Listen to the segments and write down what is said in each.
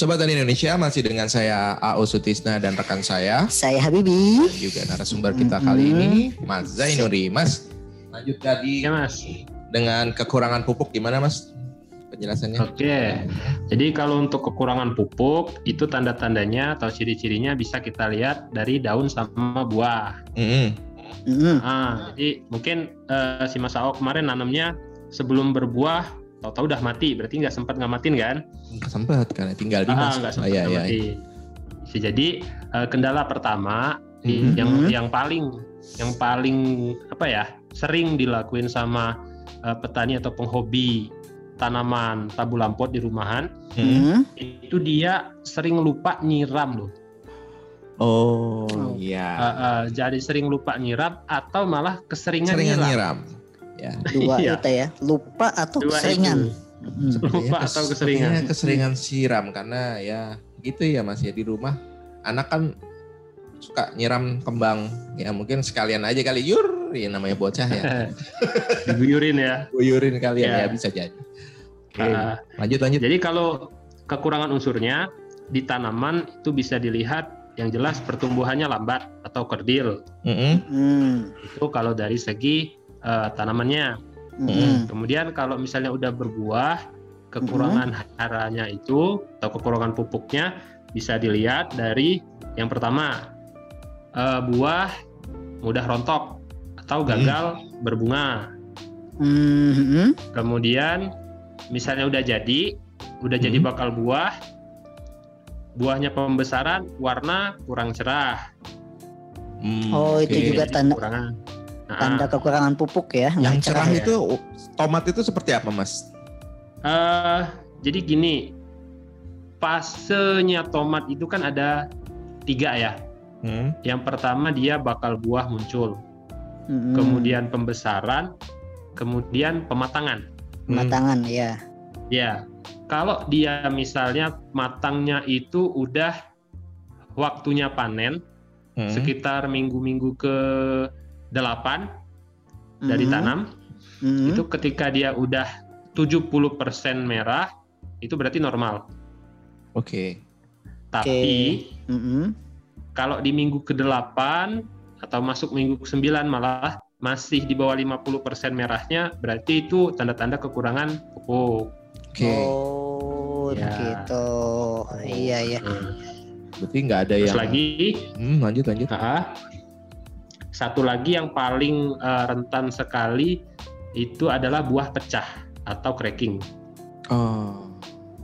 Sobat Tani Indonesia masih dengan saya AO Sutisna dan rekan saya Saya Habibi. dan juga narasumber kita kali ini Mas Zainuri. Mas, lanjut tadi Ya mas. dengan kekurangan pupuk gimana Mas penjelasannya? Oke. Jadi kalau untuk kekurangan pupuk itu tanda-tandanya atau ciri-cirinya bisa kita lihat dari daun sama buah. Mm-mm. Mm-mm. Ah, jadi mungkin eh, si Mas Ao kemarin nanamnya sebelum berbuah, tahu-tahu udah mati. Berarti nggak sempat ngamatin kan? Nggak sempat karena tinggal di Ah, Mas. nggak Oh, sempat iya, iya. ngamatin. Bisa jadi eh, kendala pertama Mhm. yang yang paling yang paling apa ya sering dilakuin sama eh, petani atau penghobi tanaman tabu lampot di rumahan Mm. Mm. itu dia sering lupa nyiram loh. Oh, Oh. iya. Eh, eh, jadi sering lupa nyiram atau malah keseringan Seringan nyiram. nyiram. Ya. Dua Iya. itu ya. Lupa atau Dua keseringan. itu. Mm. Sepertinya Lupa kes- atau keseringan? sepertinya keseringan siram karena ya gitu ya Mas ya di rumah anak kan suka nyiram kembang ya mungkin sekalian aja kali yur ya namanya bocah ya Diguyurin ya. guyurin kalian Ya. ya bisa jadi Oke, Eh, lanjut lanjut jadi kalau kekurangan unsurnya di tanaman itu bisa dilihat yang jelas pertumbuhannya lambat atau kerdil. Mm. Itu kalau dari segi eh, tanamannya. Mm-mm. Kemudian kalau misalnya udah berbuah, kekurangan haranya itu atau kekurangan pupuknya bisa dilihat dari yang pertama eh, buah mudah rontok atau gagal berbunga. Mm-mm. Kemudian misalnya udah jadi, udah jadi Hmm. bakal buah, buahnya pembesaran warna kurang cerah. Hmm, Oh, itu oke. juga Jadi tanda kekurangan. Tanda kekurangan pupuk ya. yang nggak cerah ya. itu tomat itu seperti apa Mas Eh, jadi gini, fasenya tomat itu kan ada tiga ya. Hmm. Yang pertama dia bakal buah muncul, Mm-mm. kemudian pembesaran, kemudian pematangan. Pematangan ya. Ya, kalau dia misalnya matangnya itu udah waktunya panen Hmm. sekitar minggu-minggu ke 8 dari Mm-mm. tanam, Mm-mm. itu ketika dia udah 70% merah, itu berarti normal. Oke Tapi Mm-mm. kalau di minggu ke-8 atau masuk minggu ke-9 malah masih di bawah 50% merahnya, berarti itu tanda-tanda kekurangan pupuk. oke Oh, Ya. begitu. Iya ya. Nah, berarti nggak ada terus yang lagi, Hmm, lanjut lanjut ah, satu lagi yang paling eh, rentan sekali itu adalah buah pecah atau cracking. oh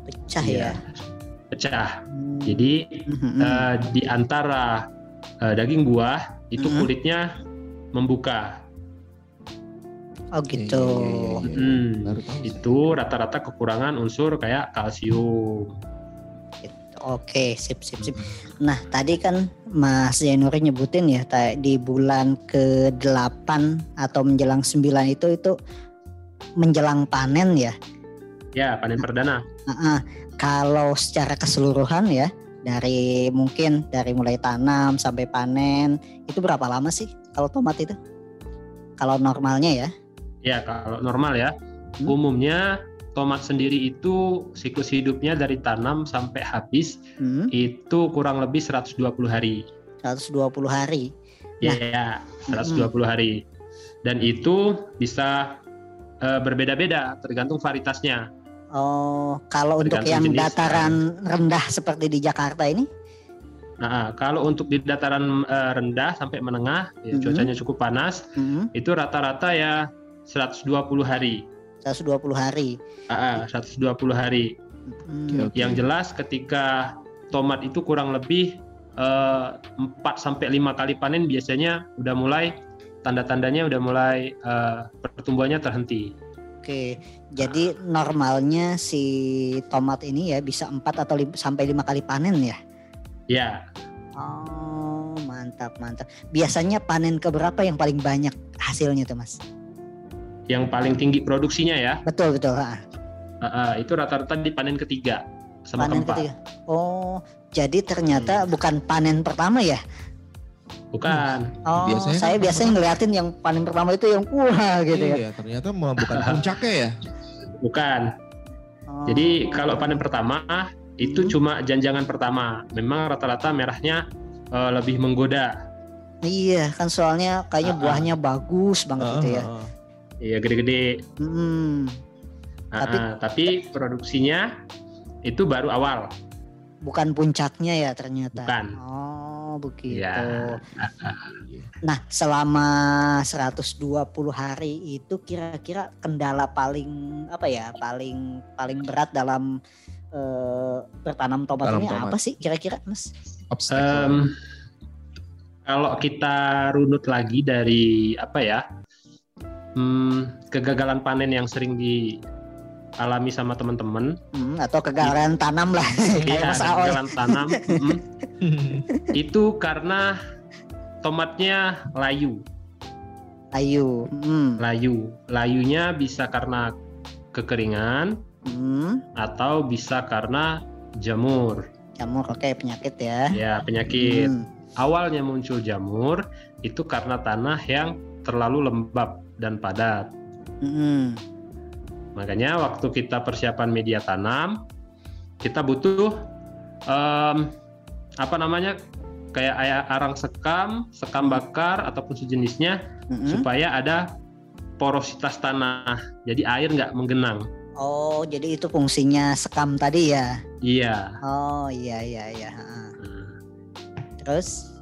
Pecah Iya, ya. Pecah. Hmm. Jadi Mm-mm. eh, di antara eh, daging buah itu Mhm. kulitnya membuka. oh gitu. Iya, iya, iya. Hmm, itu rata-rata kekurangan unsur kayak kalsium. Oke, sip sip sip. Nah, tadi kan Mas Zainuri nyebutin ya di bulan ke-8 atau menjelang 9 itu itu menjelang panen ya. Ya, panen perdana. Nah, kalau secara keseluruhan ya dari mungkin dari mulai tanam sampai panen itu berapa lama sih kalau tomat itu? Kalau normalnya ya. Ya, kalau normal ya. Hmm. Umumnya tomat sendiri itu siklus hidupnya dari tanam sampai habis Hmm, itu kurang lebih 120 hari. 120 hari. Ya, Nah. ya, 120 hari. Dan itu bisa eh, berbeda-beda tergantung varietasnya. Oh, kalau untuk Tergantung yang jenis, dataran rendah seperti di Jakarta ini? Nah, kalau untuk di dataran eh, rendah sampai menengah, ya, Mhm. cuacanya cukup panas, Hmm, itu rata-rata ya 120 hari. 120 hari. Ah, ah, 120 hari. Hmm, Oke. Yang jelas ketika tomat itu kurang lebih eh, 4 sampai 5 kali panen biasanya udah mulai tanda-tandanya udah mulai eh, pertumbuhannya terhenti. Oke, jadi normalnya si tomat ini ya bisa 4 atau lim- sampai 5 kali panen ya? Ya, Oh, mantap mantap. Biasanya panen keberapa yang paling banyak hasilnya tuh, Mas? Yang paling tinggi produksinya ya, Betul betul. ah. ah, ah, itu rata-rata di panen ketiga sama Panen keempat. ketiga. Oh, jadi ternyata bukan panen pertama ya? Bukan. Oh, Biasanya saya kan biasanya ngeliatin yang panen pertama itu yang wah gitu ya. Iya, ternyata mah bukan puncaknya ya. Bukan. Oh. Jadi kalau panen pertama itu Hmm. cuma janjangan pertama. Memang rata-rata merahnya eh, lebih menggoda. Iya kan soalnya kayaknya Ah, ah. buahnya bagus banget gitu ya. Heeh. Iya gede-gede. Hmm, Ah, Tapi- tapi produksinya itu baru awal. bukan puncaknya ya ternyata. Bukan. Oh begitu. Ya. Nah selama 120 hari itu kira-kira kendala paling apa ya paling paling berat dalam eh, bertanam tomat ini tomat. apa sih kira-kira mas? Obstacle. Em, kalau kita runut lagi dari apa ya hmm, kegagalan panen yang sering dialami sama teman-teman, Hmm, atau kegagalan tanam lah iya, kegagalan tanam, mm, itu karena tomatnya layu, Ayu. Hmm. layu, layunya bisa karena kekeringan Hmm. atau bisa karena jamur, Jamur oke penyakit ya. ya penyakit. Hmm. awalnya muncul jamur itu karena tanah yang terlalu lembab dan padat. Hmm. Makanya waktu kita persiapan media tanam, kita butuh em, apa namanya kayak aya- arang sekam, sekam bakar ataupun sejenisnya Hmm. supaya ada porositas tanah. Jadi air nggak menggenang. Oh jadi itu fungsinya sekam tadi ya? Iya. Oh iya iya iya. Nah, Terus?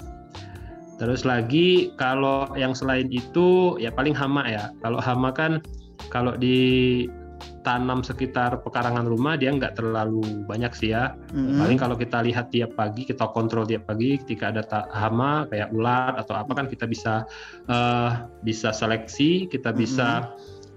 Terus lagi kalau yang selain itu ya paling hama ya. Kalau hama kan kalau ditanam sekitar pekarangan rumah dia nggak terlalu banyak sih ya. Mm-mm. Paling kalau kita lihat tiap pagi kita kontrol tiap pagi ketika ada ta- hama kayak ulat atau apa kan kita bisa eh, bisa seleksi, kita bisa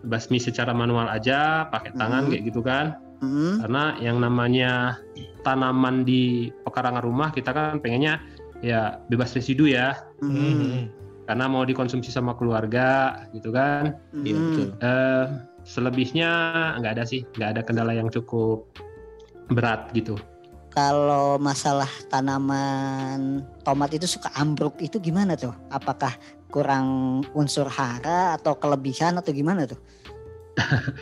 basmi secara manual aja pakai tangan Mhm. kayak gitu kan. Mm-mm. Karena yang namanya tanaman di pekarangan rumah kita kan pengennya ya bebas residu ya Mm-mm. karena mau dikonsumsi sama keluarga gitu kan Iya Mm-mm. betul. eh selebihnya nggak ada sih nggak ada kendala yang cukup berat gitu Kalau masalah tanaman tomat itu suka ambruk itu gimana tuh? Apakah kurang unsur hara atau kelebihan atau gimana tuh?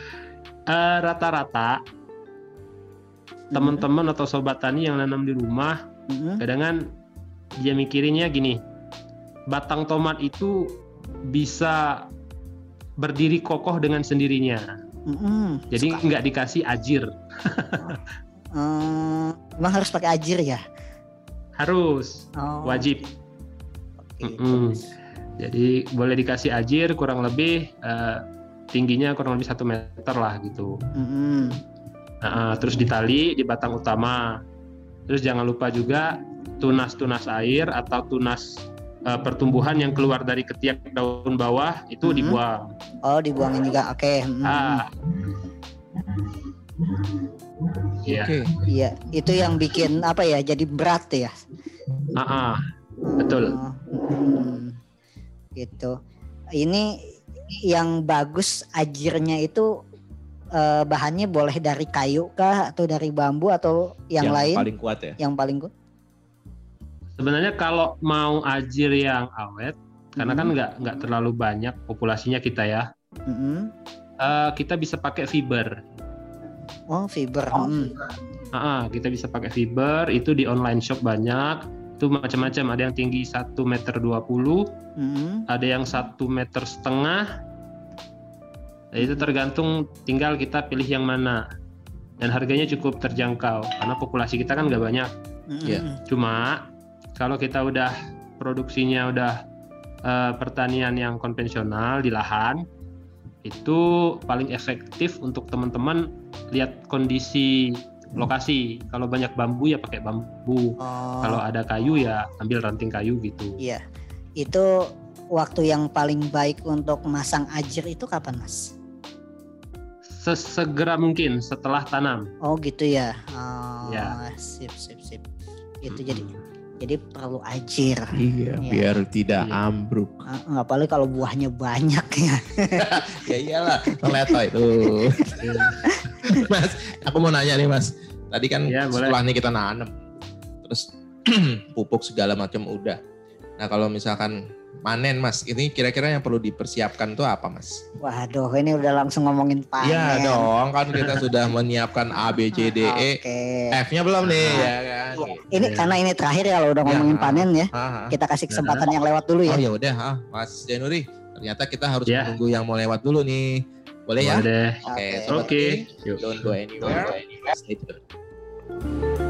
Eh, rata-rata teman-teman atau sobat tani yang nanam di rumah Mm-mm. kadang kan dia mikirinnya gini batang tomat itu bisa berdiri kokoh dengan sendirinya Mm-mm. jadi nggak dikasih ajir Eh, emang harus pakai ajir ya? harus Oh, wajib. Mm-mm. Jadi boleh dikasih ajir kurang lebih eh, tingginya kurang lebih satu meter lah gitu. Mm-mm. Nah, terus ditali di batang utama. Terus jangan lupa juga tunas-tunas air atau tunas eh, pertumbuhan yang keluar dari ketiak daun bawah itu Mhm. dibuang. Oh dibuangin juga, oke. Mm-mm. Ah. Iya. Oke. Iya, itu yang bikin apa ya? Jadi berat ya. Ah, ah. betul. Oh, mm, gitu. Ini yang bagus ajirnya itu eh, bahannya boleh dari kayu kah atau dari bambu atau yang, lain? paling kuat ya. Yang paling good? Sebenarnya kalau mau ajir yang awet, karena kan Mhm. nggak nggak terlalu banyak populasinya kita ya, Mm-mm. eh, kita bisa pakai fiber. Oh fiber. mm. Ah, ah, kita bisa pakai fiber itu di online shop banyak itu macam-macam ada yang tinggi 1 meter 20 Mm-mm. ada yang satu meter setengah Nah, itu tergantung tinggal kita pilih yang mana dan harganya cukup terjangkau karena populasi kita kan nggak banyak Mm-mm. Iya. cuma kalau kita udah produksinya udah eh, pertanian yang konvensional di lahan itu paling efektif untuk teman-teman lihat kondisi lokasi kalau banyak bambu ya pakai bambu Oh, kalau ada kayu ya ambil ranting kayu gitu iya. Itu waktu yang paling baik untuk masang ajir itu kapan, Mas? sesegera mungkin setelah tanam Oh, gitu ya. Oh, Ya. sip sip sip. Itu jadi Mm-mm. jadi perlu ajir. Iya, Iya. biar tidak Iya. ambruk. Ah, Apalagi kalau buahnya banyak ya. ya iyalah, teleto itu. mas, aku mau nanya nih Mas. Tadi kan Ya, setelah ini kita nanam, terus pupuk segala macam udah. Nah kalau misalkan panen mas, ini kira-kira yang perlu dipersiapkan tuh apa mas? Waduh, ini udah langsung ngomongin panen. Iya dong, kan kita sudah menyiapkan A, B, C, D, E. Oke. F-nya belum nih, Ah. ya kan? Ini karena ini terakhir ya kalau udah Ya. ngomongin panen ya, Ah, ah. kita kasih kesempatan yang lewat dulu Oh ya. ya udah, ah, Mas Januri. Ternyata kita harus Ya. menunggu yang mau lewat dulu nih. Boleh ya? Boleh deh. Oke, Oke. sobat Oke. Pi, Yuk. Don't go anywhere. Stay tuned.